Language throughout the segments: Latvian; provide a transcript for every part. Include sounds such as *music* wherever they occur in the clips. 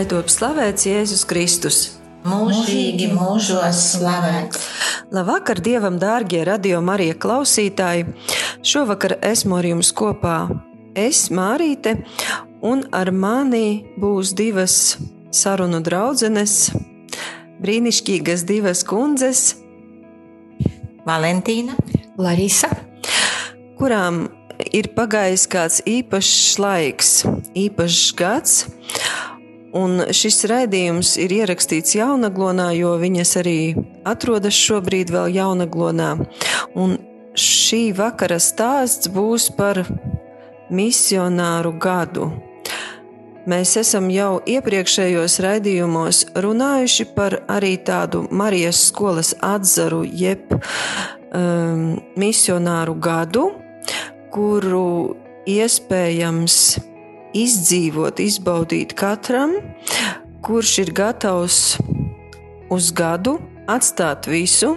Lai top slavēts Jēzus Kristus. mūžīgi mūžos slavēts. Labvakar, Dievam, dārgie radio Marija klausītāji! Šovakar esmu ar jums kopā. Es, Mārīte, un ar mani būs divas sarunu draudzenes, brīnišķīgas divas kundzes, Valentīna, Larisa, kurām ir pagājis kāds īpašs laiks, īpašs gads. Un šis raidījums ir ierakstīts Jaunaglonā, jo viņas arī atrodas šobrīd vēl Jaunaglonā. Un šī vakara stāsts būs par misionāru gadu. Mēs esam jau iepriekšējos raidījumos runājuši par arī tādu Marijas skolas atzaru, jeb um, misionāru gadu, kuru iespējams izdzīvot, izbaudīt katram, kurš ir gatavs uz gadu atstāt visu,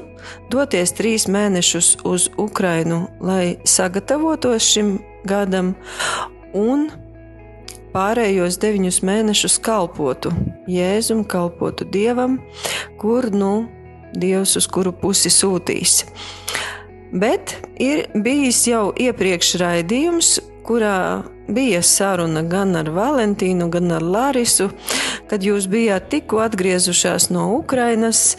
doties trīs mēnešus uz Ukrajinu, lai sagatavotos šim gadam, un pārējos deviņus mēnešus kalpotu Jēzum, kalpotu Dievam, kur nu Dievs uz kuru pusi sūtīs. Bet ir bijis jau iepriekš raidījums, kurā bija saruna gan ar Valentīnu, gan ar Lārisu, kad jūs bijāt tikko atgriezušās no Ukrainas.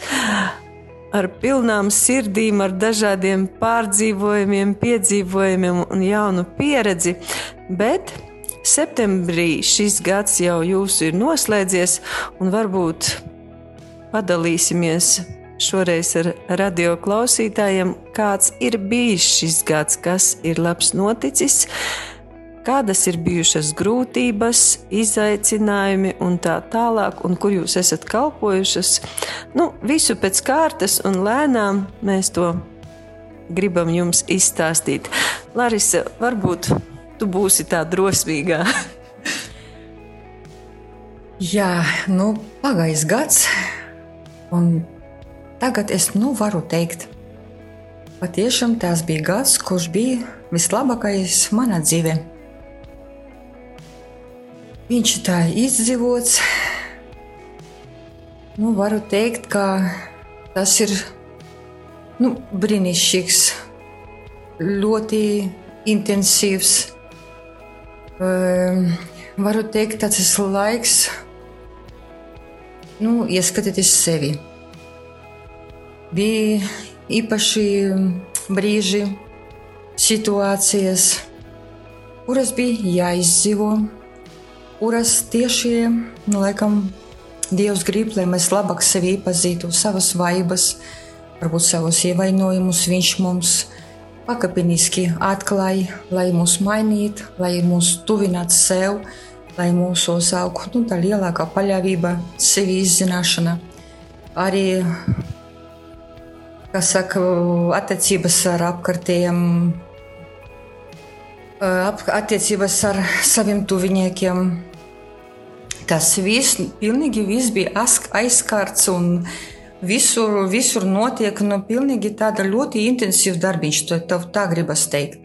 Ar pilnām sirdīm, ar dažādiem pārdzīvojumiem, piedzīvojumiem un jaunu pieredzi, bet septembrī šis gads jau jūsu ir noslēdzies, un varbūt padalīsimies šoreiz ar radio klausītājiem, kāds ir bijis šis gads, kas ir labs noticis, kādas ir bijušas grūtības, izaicinājumi un tā tālāk, un kur jūs esat kalpojušas. Nu, visu pēc kārtas un lēnām mēs to gribam jums izstāstīt. Larisa, varbūt tu būsi tā drosmīgā. *laughs* Jā, nu, pagājis gads, un tagad es nu varu teikt, patiešām tas bija gads, kurš bija vislabākais manā dzīvē. Viņš tā izdzīvots. Nu, varu teikt, ka tas ir nu, brīnišķīgs, ļoti intensīvs. Um, varu teikt, tas ir laiks, nu, ieskatīties sevi. Bija īpaši brīži, situācijas, kuras bija jāizdzīvo, kuras tieši, nu, laikam, Dievs grib, lai mēs labāk sevi iepazītu, savas vaibas, varbūt savus ievainojumus. Viņš mums pakāpeniski atklāja, lai mūs mainītu, lai mūs tuvinātu sev, lai mūsu augtu nu, tā lielākā paļāvība, sevi izzināšana. Arī, kā saka, attiecības ar apkārtējiem, ap- attiecības ar saviem tuviniekiem. Tas viss, pilnīgi viss bija aizskārts un visur, visur notiek nu, tāda ļoti intensīva darbiņš, to tev tā gribas teikt.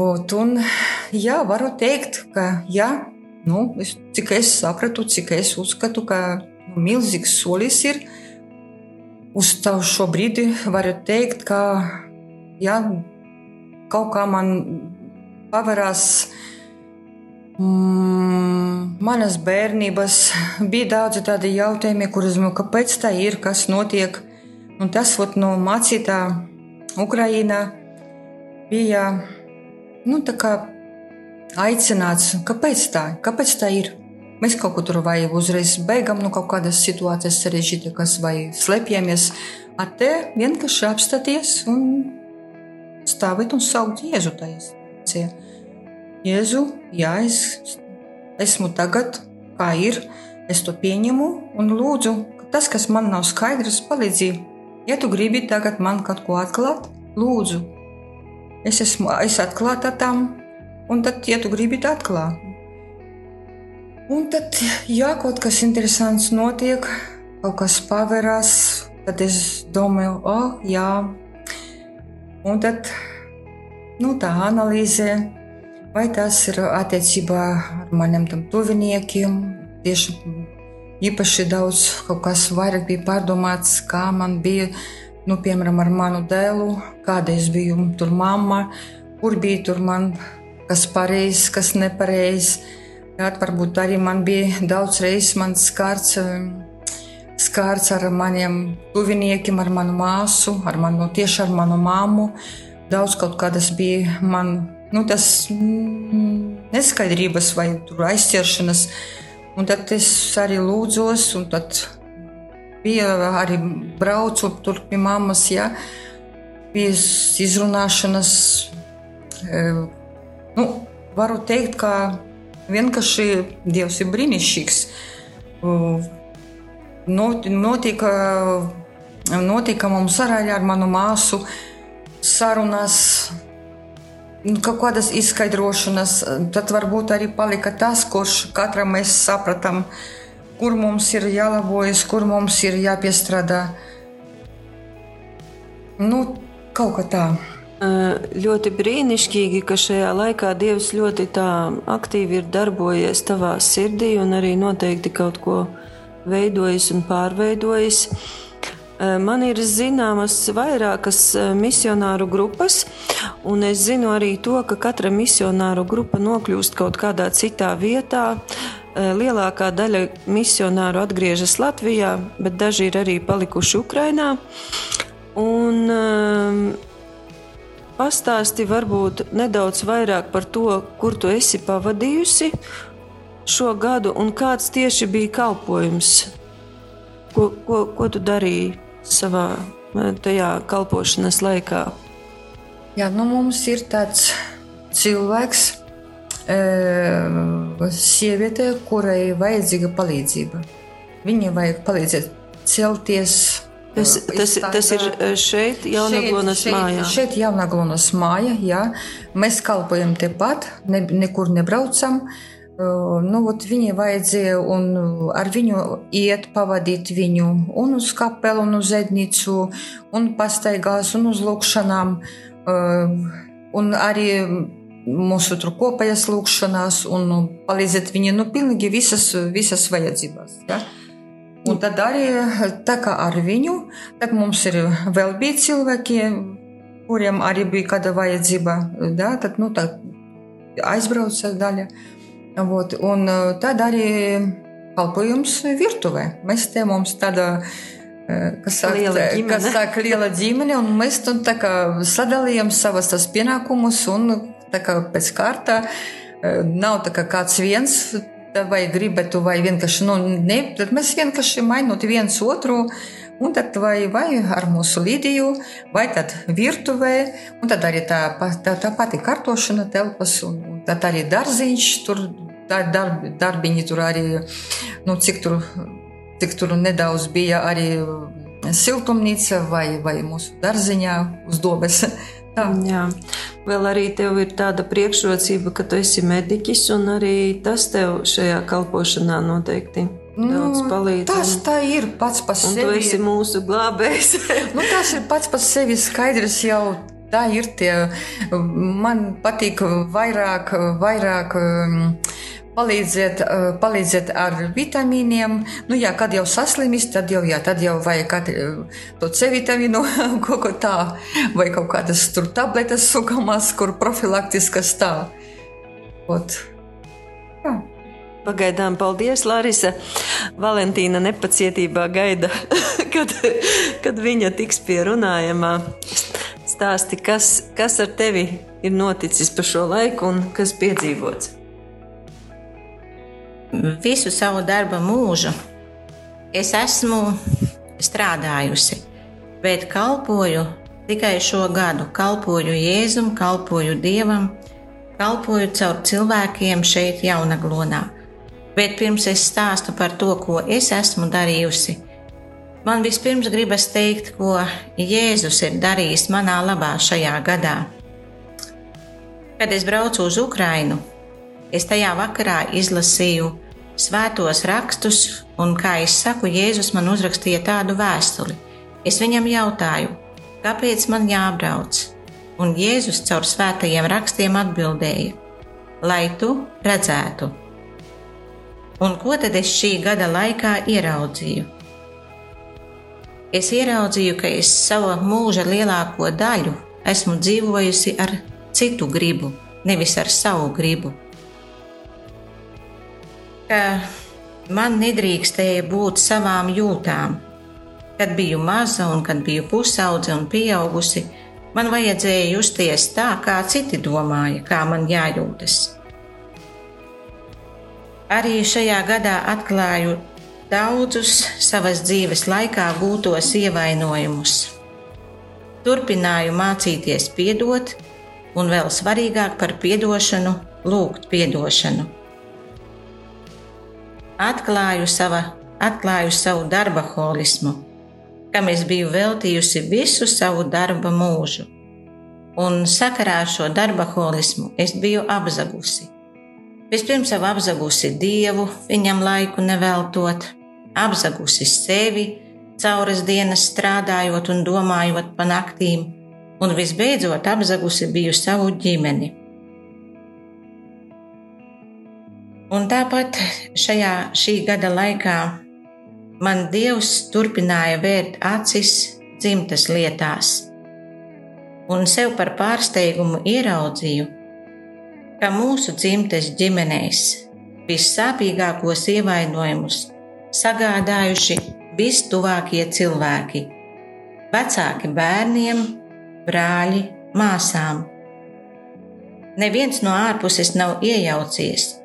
Ot, un, jā, varu teikt, ka jā, nu, es, cik es sapratu, cik es uzskatu, ka nu, milzīgs solis ir. Uz šo brīdi varu teikt, ka jā, kaut kā man pavērās mm, manas bērnības. Bija daudzi tādi jautājumi, kurus man kāpēc tā ir, kas notiek. Un tas ot, no mācītā Ukrainā bija nu, aicināts, kāpēc tā, kāpēc tā ir. Mēs kaut ko tur vai uzreiz beigām, nu, kaut kādas situācijas sarežģītākas, vai slēpjamies. Ar te vienkārši apstāties un stāvēt un saukt Jēzu tajā situācijā. Jēzu, jā, es esmu tagad, kā ir, es to pieņemu un lūdzu, ka tas, kas man nav skaidrs, palīdzību. Ja tu gribi tagad man kaut ko atklāt, lūdzu, es esmu es atklāta tam, un tad, ja tu gribi, atklāt. Un tad, ja kaut kas interesants notiek, kaut kas pavērās, tad es domāju, oh, jā. Un tad nu, tā analīze, vai tas ir attiecībā ar maniem tuviniekiem, tieši īpaši daudz kaut kas vairāk bija pārdomāts, kā man bija, nu, piemēram, ar manu dēlu, kāda es biju tur mamma, kur bija tur man, kas pareizs, kas nepareizs. Varbūt arī man bija daudz reizes mans skārts, skārts ar maniem tuviniekiem, ar manu māsu, ar manu, tieši ar manu māmu. Daudz kaut kādas bija man, nu, tas mm, neskaidrības vai aizķeršanas. Un tad es arī lūdzos, un tad bija arī braucu tur pie mammas, ja, bija izrunāšanas. Nu, varu teikt, ka vienkārši Dievs ir brīnišķīgs. Notika, notika mums arī ar manu māsu sarunas Nu, kaut kādas izskaidrošanas, tad varbūt arī palika tas, kurš katram mēs sapratām, kur mums ir jālabojas, kur mums ir jāpiestrādā. Nu, kaut kā tā. Ļoti brīnišķīgi, ka šajā laikā Dievs ļoti aktīvi ir darbojies tavā sirdī un arī noteikti kaut ko veidojis un pārveidojis. Eh, man ir zināmas vairākas eh, misionāru grupas, un es zinu arī to, ka katra misionāru grupa nokļūst kaut kādā citā vietā. Eh, lielākā daļa misionāru atgriežas Latvijā, bet daži ir arī palikuši Ukrajinā. Un um, pastāsti varbūt nedaudz vairāk par to, kur tu esi pavadījusi šo gadu un kāds tieši bija kalpojums. Ko, ko, ko tu darīji? savā tajā kalpošanas laikā? Jā, nu mums ir tāds cilvēks, e, sieviete, kurai vajadzīga palīdzība. Viņai vajag palīdzēt celties. Tas, tas, tas ir šeit, Jaunaglonas šeit, mājā. Šeit, Jaunaglonas māja, jā. Mēs kalpojam tepat, ne, nekur nebraucam. Nu, viņai vajadzēja ar viņu iet, pavadīt viņu un uz kapelu, un uz ednīcu, un pastaigās, un uz lūkšanām. Un arī mūsu tur kopējas lūkšanās, un palīdzēt viņai nu, pilnīgi visas, visas vajadzības. Ja? Un tad arī tā kā ar viņu, tad mums ir vēl bija cilvēki, kuriem arī bija kāda vajadzība. Da, tad, nu, tā aizbrauca daļa. Vot, un tad arī kalpojums virtuvē. Mēs te mums tāda. Eh, Kas saka, liela ģimene. Kas *laughs* saka, liela ģimene, un mēs tur sadalījām savas tas pienākumus, un tā kā pēc kārta eh, nav tā kā kāds viens vai gribētu, vai vienkārši, nu, ne, tad mēs vienkārši mainot viens otru, un tad vai, vai ar mūsu līdiju, vai tad virtuvē, un tad arī tā, tā, tā pati kartošana telpas, un, tad arī darziņš tur darb, darbiņi tur arī, nu, cik tur, cik tur nedaudz bija arī siltumnīca vai, vai mūsu dārziņā uz dobes. Tā. Jā, vēl arī tev ir tāda priekšrocība, ka tu esi mediķis, un arī tas tev šajā kalpošanā noteikti nu, palīdz. Tas tā ir pats par sevi. Tu esi mūsu glābējs. *laughs* nu, tas ir pats par sevi skaidrs jau. Tā ir tie, man patīk vairāk, vairāk palīdziet, eh, palīdziet ar vitamīniem. Nu, jā, kad jau saslimis, tad jau, jā, tad jau vajag katru, eh, to C vitamīnu, *laughs* kaut ko tā, vai kaut kādas tur tabletes sukamās, kur profilaktiskas tā. Ot. Jā. Pagaidām, paldies, Larisa. Valentīna nepacietībā gaida, *laughs* kad, kad viņa tiks pie runājumā. Stāsti, kas, kas ar tevi ir noticis pa šo laiku un kas piedzīvots? Visu savu darba mūžu es esmu strādājusi, bet kalpoju tikai šo gadu kalpoju Jēzum, kalpoju Dievam, kalpoju caur cilvēkiem šeit, Jaunaglonā. Bet pirms es stāstu par to, ko es esmu darījusi, man vispirms gribas teikt, ko Jēzus ir darījis manā labā šajā gadā. Kad es braucu uz Ukrajinu, es tajā vakarā izlasīju svētos rakstus, un, kā es saku, Jēzus man uzrakstīja tādu vēstuli. Es viņam jautāju, kāpēc man jābrauc, un Jēzus caur svētajiem rakstiem atbildēja: Lai tu redzētu. Un ko tad es šī gada laikā ieraudzīju? Es ieraudzīju, ka es savu mūža lielāko daļu esmu dzīvojusi ar citu gribu, nevis ar savu gribu ka man nedrīkstēja būt savām jūtām. Kad biju maza un kad biju pusaudze un pieaugusi, man vajadzēja justies tā, kā citi domāja, kā man jājūtas. Arī šajā gadā atklāju daudzus savas dzīves laikā gūtos ievainojumus. Turpināju mācīties piedot, un vēl svarīgāk par piedošanu, lūgt piedošanu atklāju, sava, atklāju savu darba holismu, kam es biju veltījusi visu savu darba mūžu. Un sakarā ar šo darba holismu es biju apzagusi. Vispirms jau apzagusi dievu, viņam laiku neveltot, apzagusi sevi, cauras dienas strādājot un domājot pa naktīm, un visbeidzot apzagusi biju savu ģimeni Un tāpat šajā šī gada laikā man Dievs turpināja vērt acis dzimtas lietās, un sev par pārsteigumu ieraudzīju, ka mūsu dzimtes ģimenēs vissāpīgākos ievainojumus sagādājuši vistuvākie cilvēki - vecāki bērniem, brāļi, māsām. Neviens no ārpuses nav iejaucies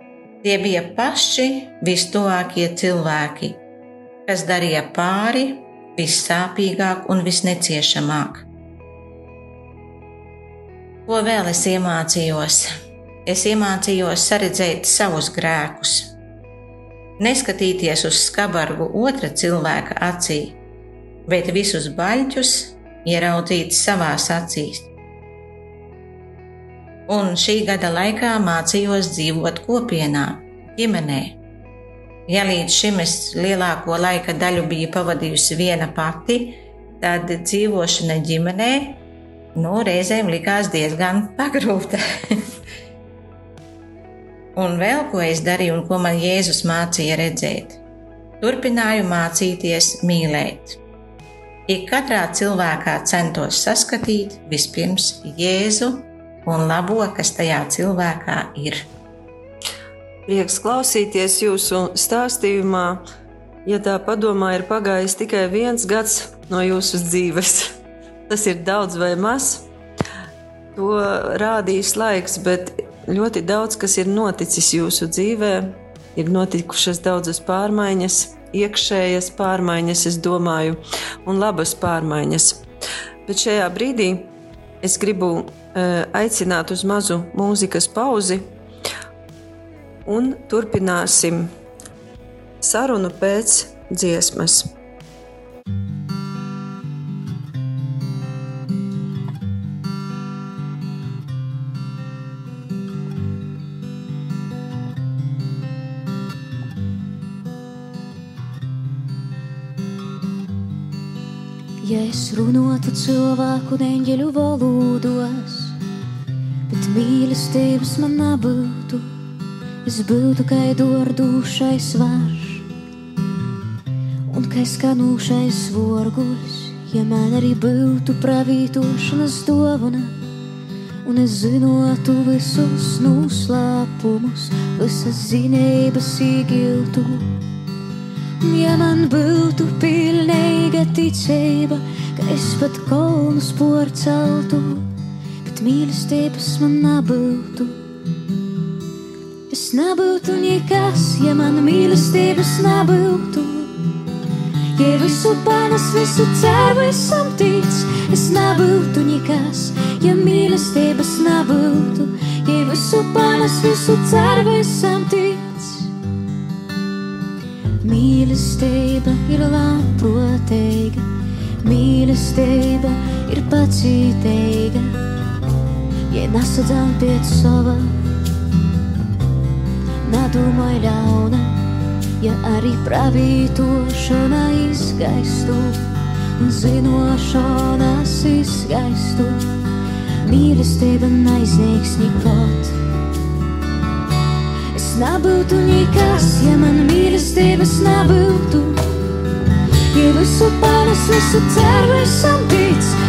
Tie bija paši vistuvākie cilvēki, kas darīja pāri vissāpīgāk un visneciešamāk. Ko vēl es iemācījos? Es iemācījos saredzēt savus grēkus, neskatīties uz skabargu otra cilvēka acī, bet visus baļķus ieraudzīt savās acīs un šī gada laikā mācījos dzīvot kopienā, ģimenē. Ja līdz šim es lielāko laika daļu biju pavadījusi viena pati, tad dzīvošana ģimenē nu, reizēm likās diezgan *laughs* pagrūta. un vēl ko es darīju, un ko man Jēzus mācīja redzēt, turpināju mācīties mīlēt. Ik katrā cilvēkā centos saskatīt vispirms Jēzu un labo, kas tajā cilvēkā ir. Prieks klausīties jūsu stāstījumā. Ja tā padomā, ir pagājis tikai viens gads no jūsu dzīves. *laughs* Tas ir daudz vai maz. To rādīs laiks, bet ļoti daudz kas ir noticis jūsu dzīvē. Ir notikušas daudzas pārmaiņas, iekšējas pārmaiņas, es domāju, un labas pārmaiņas. Bet šajā brīdī es gribu aicināt uz mazu mūzikas pauzi un turpināsim sarunu pēc dziesmas. Ja es runātu cilvēku neņģeļu valodos, mīlestības man nebūtu, es būtu kā dārdušais varš un kā skanūšais vorguļs, ja man arī būtu pravītošanas dāvana. Un es zinātu visus noslēpumus, visas zinības īgiltu. Ja man būtu pilnīga ticība, ka es pat kolnus porceltu, bet mīlestības man nebūtu. Es nebūtu nekas, ja man mīlestības nebūtu. ja visu panes, visu cer, visam tic. Es nebūtu nekas, ja mīlestības nebūtu, ja visu panes, visu cer, visam tic. Mīlestība ir labprātīga, mīlestība ir pacietīga, ja nesadzām pēc sava nedomāj ļauna, ja arī pravītošana izgaistu un zinošanas izgaistu. Mīlestība neizniegs nekot. Es nebūtu nekas, ja man mīlestības nebūtu. Ja visu panes, visu cer, visam tic,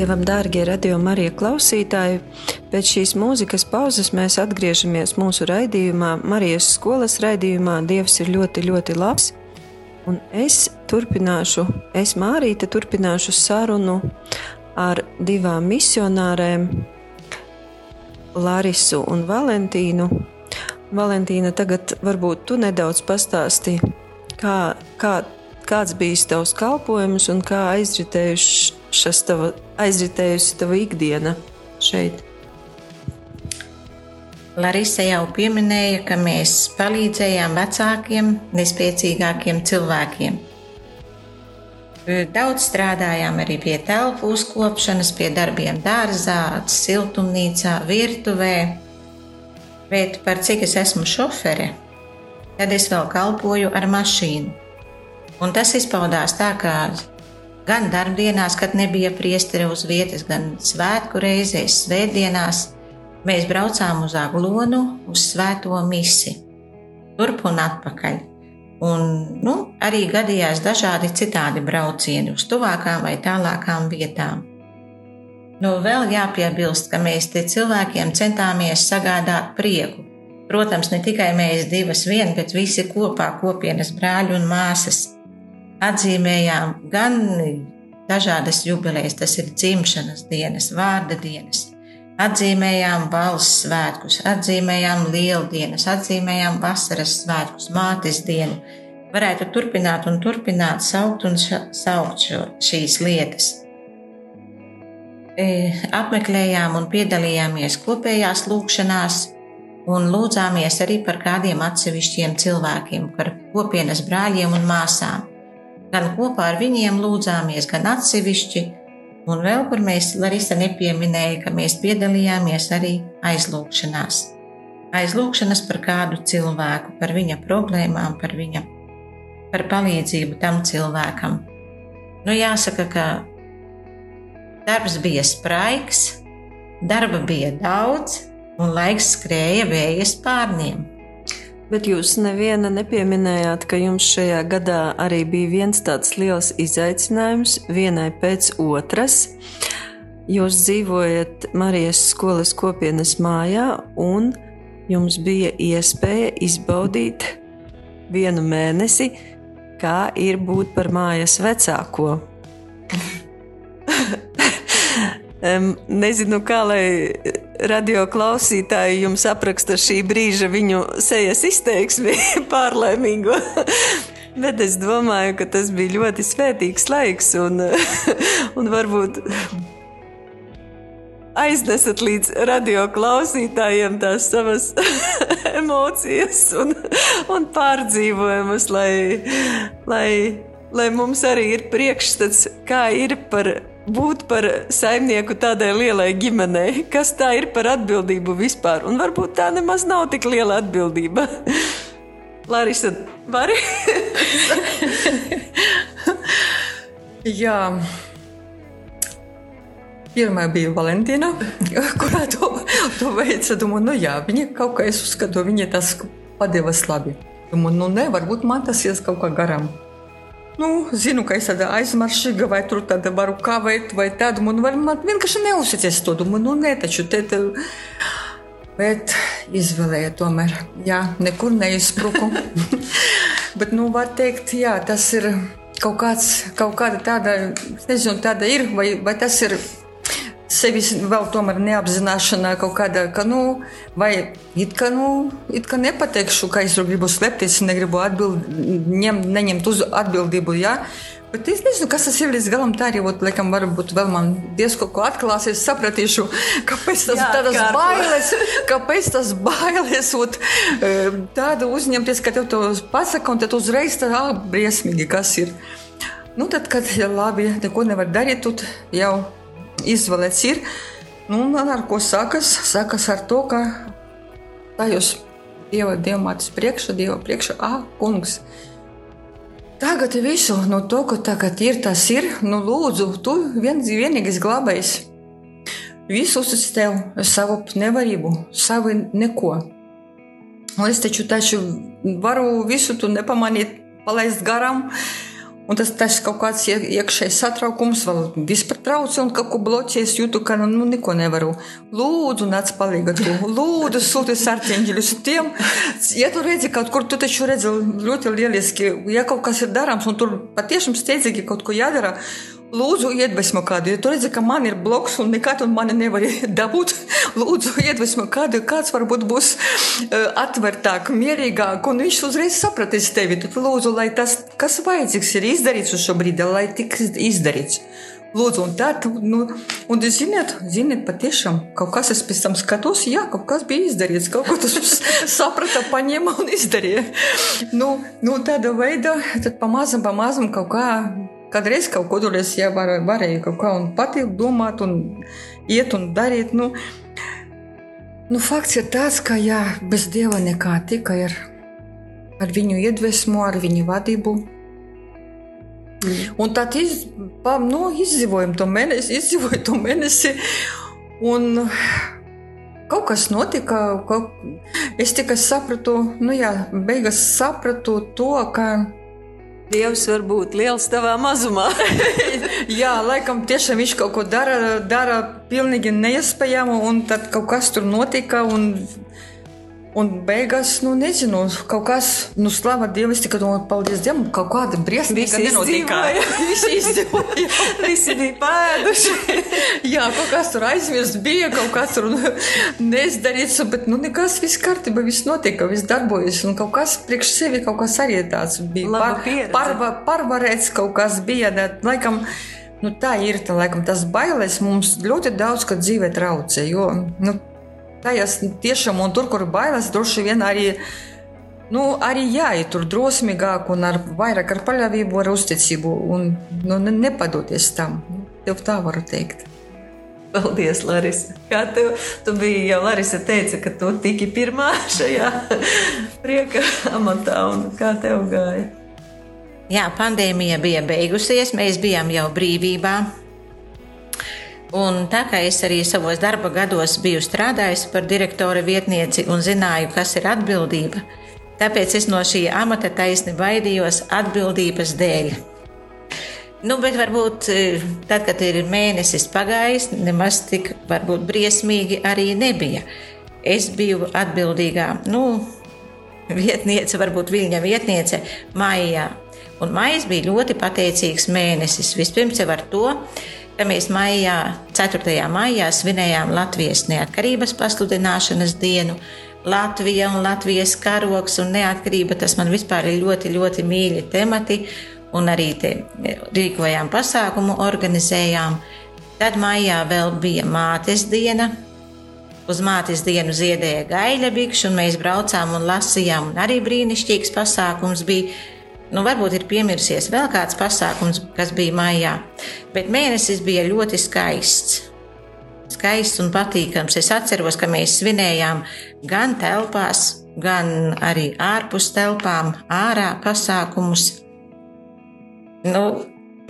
Dievam, dārgie radījuma arī klausītāji, pēc šīs mūzikas pauzes mēs atgriežamies mūsu raidījumā, Marijas skolas raidījumā. Dievs ir ļoti, ļoti labs. Un es turpināšu, es Mārīte turpināšu sarunu ar divām misionārēm, Larisu un Valentīnu. Valentīna, tagad varbūt tu nedaudz pastāsti, kā, kā, kāds bijis tavs kalpojums un kā aizritējušas tava, aizritējusi tava ikdiena šeit. Larisa jau pieminēja, ka mēs palīdzējām vecākiem, nespēcīgākiem cilvēkiem. Daudz strādājām arī pie telpu uzkopšanas, pie darbiem dārzā, siltumnīcā, virtuvē. Bet par cik es esmu šofere, tad es vēl kalpoju ar mašīnu. Un tas izpaudās tā, ka gan darbdienās, kad nebija priesteri uz vietas, gan svētku reizēs, svētdienās, mēs braucām uz Aglonu, uz svēto misi, turp un atpakaļ. Un, nu, arī gadījās dažādi citādi braucieni uz tuvākām vai tālākām vietām. Nu, vēl jāpiebilst, ka mēs te cilvēkiem centāmies sagādāt prieku. Protams, ne tikai mēs divas vien, bet visi kopā kopienas brāļi un māsas atzīmējām gan dažādas jubilejas, tas ir dzimšanas dienas, vārda dienas, atzīmējām valsts svētkus, atzīmējām lieldienas, atzīmējām vasaras svētkus, mātes dienu. Varētu turpināt un turpināt saukt un saukt šo, šīs lietas. E, apmeklējām un piedalījāmies kopējās lūkšanās un lūdzāmies arī par kādiem atsevišķiem cilvēkiem, par kopienas brāļiem un māsām. Gan kopā ar viņiem lūdzāmies, gan atsevišķi, Un vēl, kur mēs Larisa nepieminēja, ka mēs piedalījāmies arī aizlūgšanās. Aizlūgšanas par kādu cilvēku, par viņa problēmām, par viņa par palīdzību tam cilvēkam. Nu, jāsaka, ka darbs bija spraigs, darba bija daudz, un laiks skrēja vēja spārniem. Bet jūs neviena nepieminējāt, ka jums šajā gadā arī bija viens tāds liels izaicinājums, vienai pēc otras. Jūs dzīvojat Marijas skolas kopienas mājā, un jums bija iespēja izbaudīt vienu mēnesi, kā ir būt par mājas vecāko. *laughs* Nezinu, kā lai radio klausītāji jums apraksta šī brīža viņu sejas izteiksmi *laughs* pārlaimīgo. Bet es domāju, ka tas bija ļoti svētīgs laiks un, *laughs* un varbūt aiznesat līdz radio klausītājiem tās savas *laughs* emocijas un, un pārdzīvojumus, lai, lai, lai mums arī ir priekšstats, kā ir par būt par saimnieku tādai lielai ģimenei, kas tā ir par atbildību vispār. Un varbūt tā nemaz nav tik liela atbildība. *laughs* Larisa, vari? *laughs* Jā. Pirmā bija Valentīna, *laughs* kurā to, to veica. Domāju, nu jā, viņa kaut kā es uzskatu, viņa tas padevas labi. Domāju, nu ne, varbūt man tas ies kaut kā garām. Nu, zinu, ka es tāda aizmaršīga, vai tur tāda varu kavēt, vai tādu. Man, var, man vienkārši neuzticas to. Domāju, nu ne, taču te. te Bet izvēlēju tomēr, jā, nekur neizspruku. *laughs* Bet, nu, var teikt, jā, tas ir kaut, kāds, kaut kāda tāda, es nezinu, tāda ir, vai, vai tas ir sevis vēl tomēr neapzināšana kaut kāda, ka, nu, vai it kā, nu, it kā nepateikšu, ka es gribu slēpties, negribu atbild, ņem, neņemt uz atbildību, jā. Bet es nezinu, kas tas ir līdz galam. Tā arī, ot, laikam, varbūt vēl man diezko ko atklāsies, sapratīšu, kāpēc tas tādas atkārto. bailes, kāpēc tas bailes, ot, e, tādu uzņemties, ka tev to pasaka, un tad uzreiz tā, ah, briesmīgi, kas ir. Nu, tad, kad labi, neko nevar darīt, tad jau izvēlēts ir. Nu, ar ko sākas? Sākas ar to, ka tā jūs Dieva, mātes priekšā, Dieva priekšā, ah, kungs. Tagad visu no to, ka tagad ir tas ir, nu lūdzu, tu viens vienīgais glābējs. Visu uz tev, savu nevarību, savu neko. Es taču, taču varu visu tu nepamanīt, palaist garām. Un tas, tas kaut kāds ie- iekšējs satraukums, vēl vispār traucē un kaut ko bloķē. Es jūtu, ka nu, nu neko nevaru. Lūdzu, nāc palīdzi. Lūdzu, sūti sarciņģeļus tiem. Ja tu redzi kaut kur, tu taču redzi ļoti lieliski, ja kaut kas ir darāms un tur patiešām steidzīgi kaut ko jādara. Lūdzu, iedvesmo kādu. Ja tu redzi, ka man ir bloks un nekad un mani nevar *laughs* dabūt, lūdzu, iedvesmo kādu. Kāds varbūt būs uh, atvērtāk, mierīgāk, un viņš uzreiz sapratīs tevi. Tad lūdzu, lai tas, kas vajadzīgs, ir izdarīts uz šo brīdi, lai tiks izdarīts. Lūdzu, un tā, nu, un ziniet, ziniet, patiešām kaut kas es pēc tam skatos, jā, kaut kas bija izdarīts, kaut ko tas *laughs* saprata, paņēma un izdarīja. Nu, nu tāda veida, tad pamazam, pamazam kaut kā, kādreiz kaut ko tur es jā, var, varēju kaut kā un pati domāt un iet un darīt. Nu, nu, fakts ir tāds, ka jā, bez Dieva nekā tikai ar, ar viņu iedvesmu, ar viņu vadību. Un tad iz, pa, nu, izdzīvojam to mēnesi, izdzīvoju to mēnesi. Un kaut kas notika. Kaut, es tikai sapratu, nu jā, beigās sapratu to, ka. Dievs var būt liels tavā mazumā. *laughs* Jā, laikam tiešām viņš kaut ko dara, dara pilnīgi neiespējamu, un tad kaut kas tur notika. Un, un beigās, nu, nezinu, kaut kas, nu, slava Dievam, es tikai domāju, paldies Dievam, kaut kāda briesmīga nenotika. Visi izdzīvoja. Visi bija pēduši. Jā, kaut kas tur aizmirsts bija, kaut kas tur neizdarīts, bet nu, nekas viss kārtībā, viss notika, viss darbojas. Un kaut kas priekš sevi kaut kas arī tāds bija. Pieredze. parva, pārvarēts kaut kas bija. Bet, laikam, nu, tā ir tā, laikam, tas bailes mums ļoti daudz, kad dzīvē traucē. Jo, nu, tajās tiešām, un tur, kur ir bailes, droši vien arī. Nu, arī jāiet tur drosmīgāk, un ar vairāk ar paļāvību, ar uzticību, un nu, ne- nepadoties tam. Tev tā varu teikt. Paldies, Larisa. Kā tev, tu biji jau Larisa teica, ka tu tiki pirmā šajā prieka amatā, un kā tev gāja? Jā, pandēmija bija beigusies, mēs bijām jau brīvībā. Un tā kā es arī savos darba gados biju strādājusi par direktora vietnieci un zināju, kas ir atbildība, Tāpēc es no šī amata taisni baidījos atbildības dēļ. Nu, bet varbūt eh, tad, kad ir mēnesis pagājis, nemaz tik varbūt briesmīgi arī nebija. Es biju atbildīgā, nu, vietniece, varbūt viņa vietniece maijā. Un maijs bija ļoti pateicīgs mēnesis. Vispirms jau ar to, mēs maijā, 4. maijā svinējām Latvijas neatkarības pasludināšanas dienu. Latvija un Latvijas karoks un neatkarība tas man vispār ir ļoti, ļoti mīļi temati un arī rīkojām pasākumu, organizējām. Tad maijā vēl bija mātes diena. Uz mātes dienu ziedēja gaļa bikšu, un mēs braucām un lasījām, un arī brīnišķīgs pasākums bija. Nu, varbūt ir piemirsies vēl kāds pasākums, kas bija maijā, bet mēnesis bija ļoti skaists. Skaists un patīkams. Es atceros, ka mēs svinējām gan telpās, gan arī ārpus telpām, ārā pasākumus. Nu,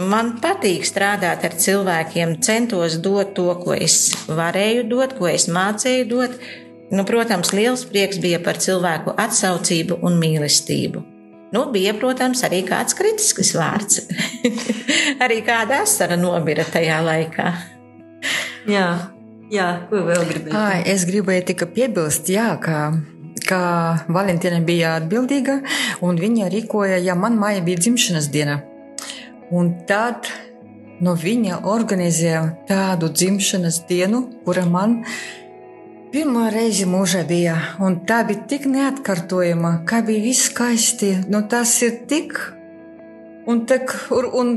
man patīk strādāt ar cilvēkiem, centos dot to, ko es varēju dot, ko es mācīju dot. Nu, protams, liels prieks bija par cilvēku atsaucību un mīlestību. Nu, bija, protams, arī kāds kritisks vārds. *laughs* arī kāda asara nobira tajā laikā. Jā, jā ko vēl gribēju? Ai, es gribēju tikai piebilst, jā, ka, ka Valentīna bija atbildīga un viņa rīkoja, ja man māja bija dzimšanas diena. Un tad no viņa organizēja tādu dzimšanas dienu, kura man pirmā reize mūžā bija. Un tā bija tik neatkārtojama, kā bija viss skaisti. Nu, tas ir tik un, tik, un, un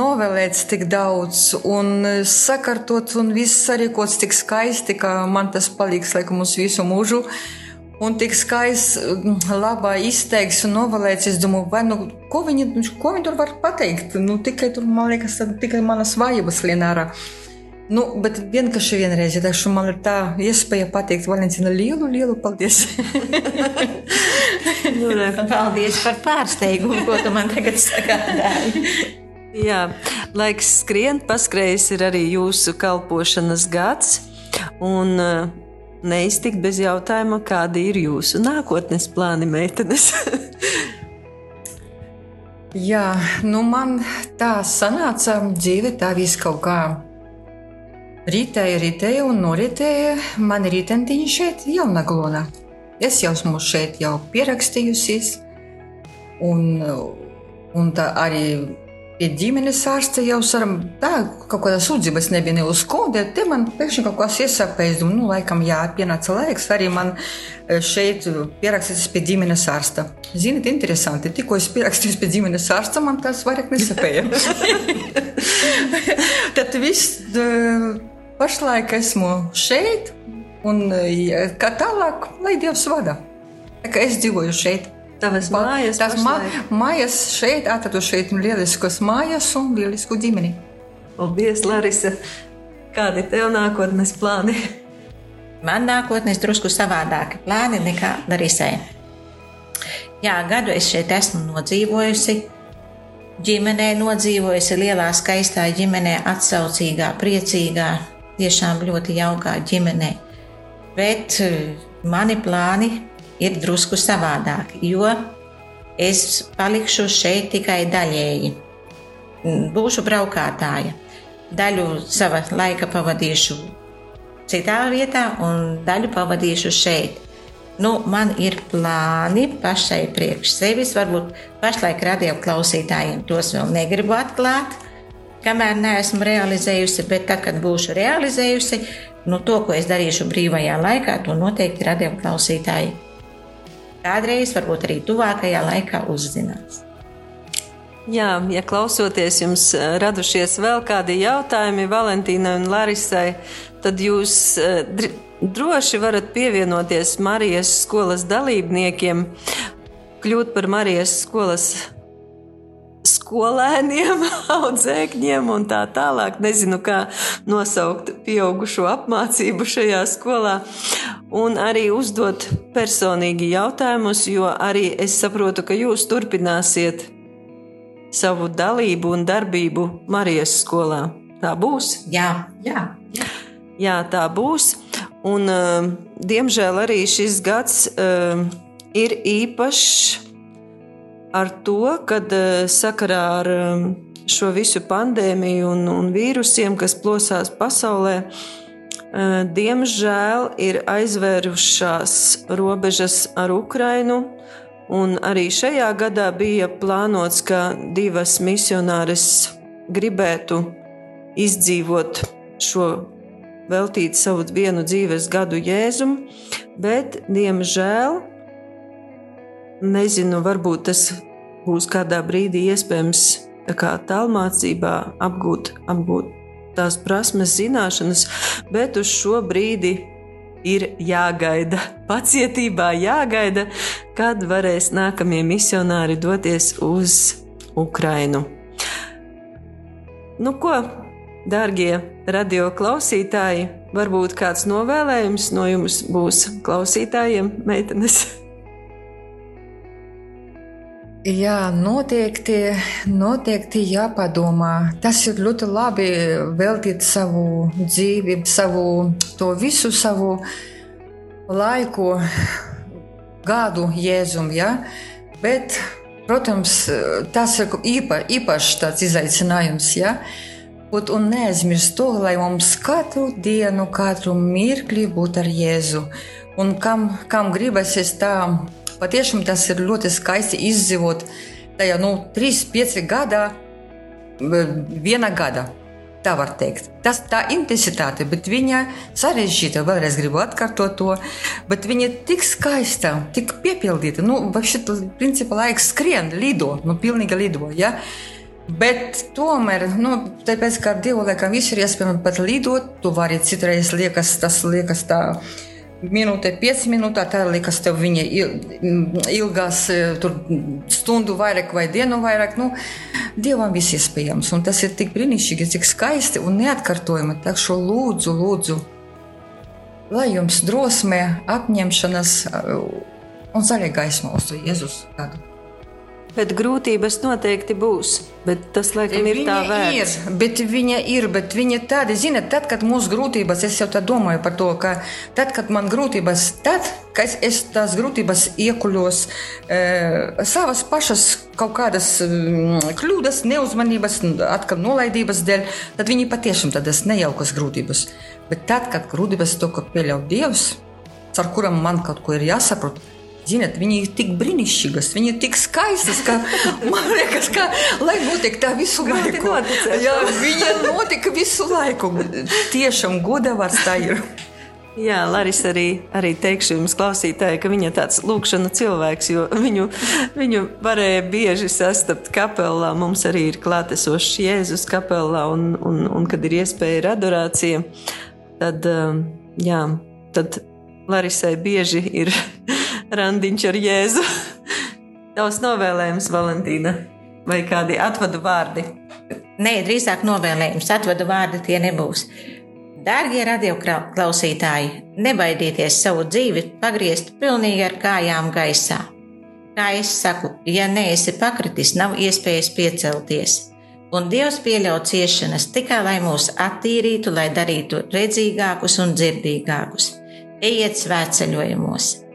novēlēts tik daudz, un sakārtots, un viss sarīkots tik skaisti, ka man tas paliks laikam uz visu mūžu. Un tik skaists, labā izteiks un novēlēts. Es domāju, vai, nu, ko, viņi, ko viņi tur var pateikt? Nu, tikai tur, man liekas, tikai manas vājības lienārā. Nu, bet vienkārši vienreiz, ja taču man ir tā iespēja pateikt Valentīna lielu, lielu paldies. *laughs* nu, paldies par pārsteigumu, ko tu man tagad sagādāji. *laughs* Jā, laiks skrien, paskrējis ir arī jūsu kalpošanas gads. Un, uh, neiztikt bez jautājuma, kādi ir jūsu nākotnes plāni, meitenes? *laughs* Jā, nu man tā sanāca dzīve, tā viss kaut kā rītēja, rītēja un noritēja. Man ir rītentiņa šeit, Jaunaglonā. Es jau esmu šeit jau pierakstījusies, un, un tā arī pie ģimenes ārsta jau saram, tā, kaut kāda sūdzības nebija ne uz ko, bet te man pēkšņi kaut kas iesāpējis, un, nu, laikam, jā, pienāca laiks arī man e, šeit pierakstīties pie ģimenes ārsta. Ziniet, interesanti, tikko es pierakstījos pie ģimenes ārsta, man tas vairāk nesapēja. *laughs* *laughs* Tad viss, pašlaik esmu šeit, un kā tālāk, lai Dievs vada. Tā kā es dzīvoju šeit. Tavas mājas, tās ma mājas šeit, atradu šeit lieliskas mājas un lielisku ģimeni. Paldies, Larisa! Kādi tev nākotnes plāni? Man nākotnē drusku savādāki plāni nekā Larisai. Jā, gadu es šeit esmu nodzīvojusi. Ģimenē nodzīvojusi lielā, skaistā ģimenē, atsaucīgā, priecīgā, tiešām ļoti jaukā ģimenē. Bet eh, mani plāni ir drusku savādāki, jo es palikšu šeit tikai daļēji. Būšu braukātāja. Daļu sava laika pavadīšu citā vietā, un daļu pavadīšu šeit. Nu, man ir plāni pašai priekš sevis, varbūt pašlaik radio klausītājiem tos vēl negribu atklāt, kamēr neesmu realizējusi, bet tad, kad būšu realizējusi, nu, to, ko es darīšu brīvajā laikā, to noteikti radio klausītāji kādreiz, varbūt arī tuvākajā laikā uzzinās. Jā, ja klausoties, jums eh, radušies vēl kādi jautājumi Valentīnai un Larisai, tad jūs eh, droši varat pievienoties Marijas skolas dalībniekiem, kļūt par Marijas skolas skolēniem, *laughs* audzēkņiem un tā tālāk. Nezinu, kā nosaukt pieaugušo apmācību šajā skolā. Un arī uzdot personīgi jautājumus, jo arī es saprotu, ka jūs turpināsiet savu dalību un darbību Marijas skolā. Tā būs? Jā, jā. Jā tā būs. Un, uh, diemžēl arī šis gads uh, ir īpašs ar to, kad eh, sakarā ar um, šo visu pandēmiju un, un vīrusiem, kas plosās pasaulē, eh, diemžēl ir aizvērušās robežas ar Ukrainu. Un arī šajā gadā bija plānots, ka divas misionāres gribētu izdzīvot šo veltīt savu vienu dzīves gadu Jēzum, bet, diemžēl, nezinu, varbūt tas būs kādā brīdī iespējams kā tālmācībā apgūt, apgūt tās prasmes, zināšanas, bet uz šo brīdi ir jāgaida, *laughs* pacietībā jāgaida, kad varēs nākamie misionāri doties uz Ukrainu. Nu, ko, dārgie radio klausītāji, varbūt kāds novēlējums no jums būs klausītājiem, meitenes? *laughs* Jā, noteikti, noteikti jāpadomā. Tas ir ļoti labi veltīt savu dzīvi, savu to visu savu laiku, gadu Jēzum. Ja? Bet Protams, tas ir īpa, īpašs tāds izaicinājums. Ja? Būt un neaizmirst to, lai mums katru dienu, katru mirkli būtu ar Jēzu. Un kam, kam gribas, tā patiešām tas ir ļoti skaisti izdzīvot tajā nu, 3, 5 gadā, viena gada. Tā var teikt. Tas tā intensitāte, bet viņa sarežģīta, vēlreiz gribu atkārtot to, bet viņa tik skaista, tik piepildīta. Nu, šit, principā laiks skrien, lido, nu, pilnīgi lido. Ja? Bet tomēr, nu, tāpēc, ka ar Dievu laikam viss ir iespējams pat lidot, tu vari citreiz liekas, tas liekas tā minūte, 5 minūtes, tā liekas, tev viņa ilgās tur, stundu vairāk vai dienu vairāk. Nu, Dievam viss iespējams, un tas ir tik brīnišķīgi, tik skaisti un neatkartojami. Tā šo lūdzu, lūdzu, lai jums drosme, apņemšanas un zaļa gaisma uz Jēzus gadu. Bet grūtības noteikti būs. Bet tas, laikam, ir viņa tā vērts. Ir, bet viņa ir, bet viņa tāda, zinot, tad, kad mums grūtības, es jau tā domāju par to, ka tad, kad man grūtības, tad, kad es tās grūtības iekuļos e, savas pašas kaut kādas mm, kļūdas, neuzmanības, atkal nolaidības dēļ, tad viņi patiešām tādas nejaukas grūtības. Bet tad, kad grūtības to, ka pieļauj Dievs, ar kuram man kaut ko ir jāsaprot, Ziniet, viņi ir tik brīnišķīgas, viņi ir tik skaistas, ka man liekas, ka lai notiek tā visu laiku. Jā, viņa notika visu laiku. Tiešām godavārds tā ir. Jā, Larisa arī, arī teikšu jums, klausītāji, ka viņa ir tāds lūkšana cilvēks, jo viņu, viņu varēja bieži sastapt kapelā. Mums arī ir klātesošs Jēzus kapelā, un, un, un kad ir iespēja ir adorācija, tad, um, jā, tad Larisai bieži ir randiņš ar Jēzu. Tavs novēlējums, Valentīna, vai kādi atvadu vārdi? Nē, drīzāk novēlējums, atvadu vārdi tie nebūs. Dārgie radioklausītāji, nebaidieties savu dzīvi pagriezt pilnīgi ar kājām gaisā. Kā es saku, ja neesi pakritis, nav iespējas piecelties. Un Dievs pieļauj ciešanas tikai lai mūs attīrītu, lai darītu redzīgākus un dzirdīgākus. Ejiet svētceļojumos!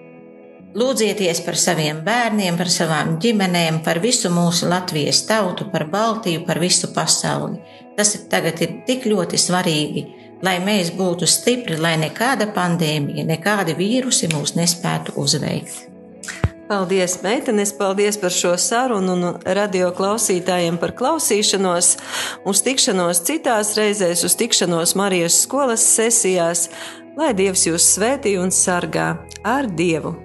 Lūdzieties par saviem bērniem, par savām ģimenēm, par visu mūsu Latvijas tautu, par Baltiju, par visu pasauli. Tas ir tagad ir tik ļoti svarīgi, lai mēs būtu stipri, lai nekāda pandēmija, nekādi vīrusi mūs nespētu uzveikt. Paldies, meitenes, paldies par šo sarunu un radio klausītājiem par klausīšanos. Uz tikšanos citās reizēs, uz tikšanos Marijas skolas sesijās, lai Dievs jūs svētī un sargā ar Dievu!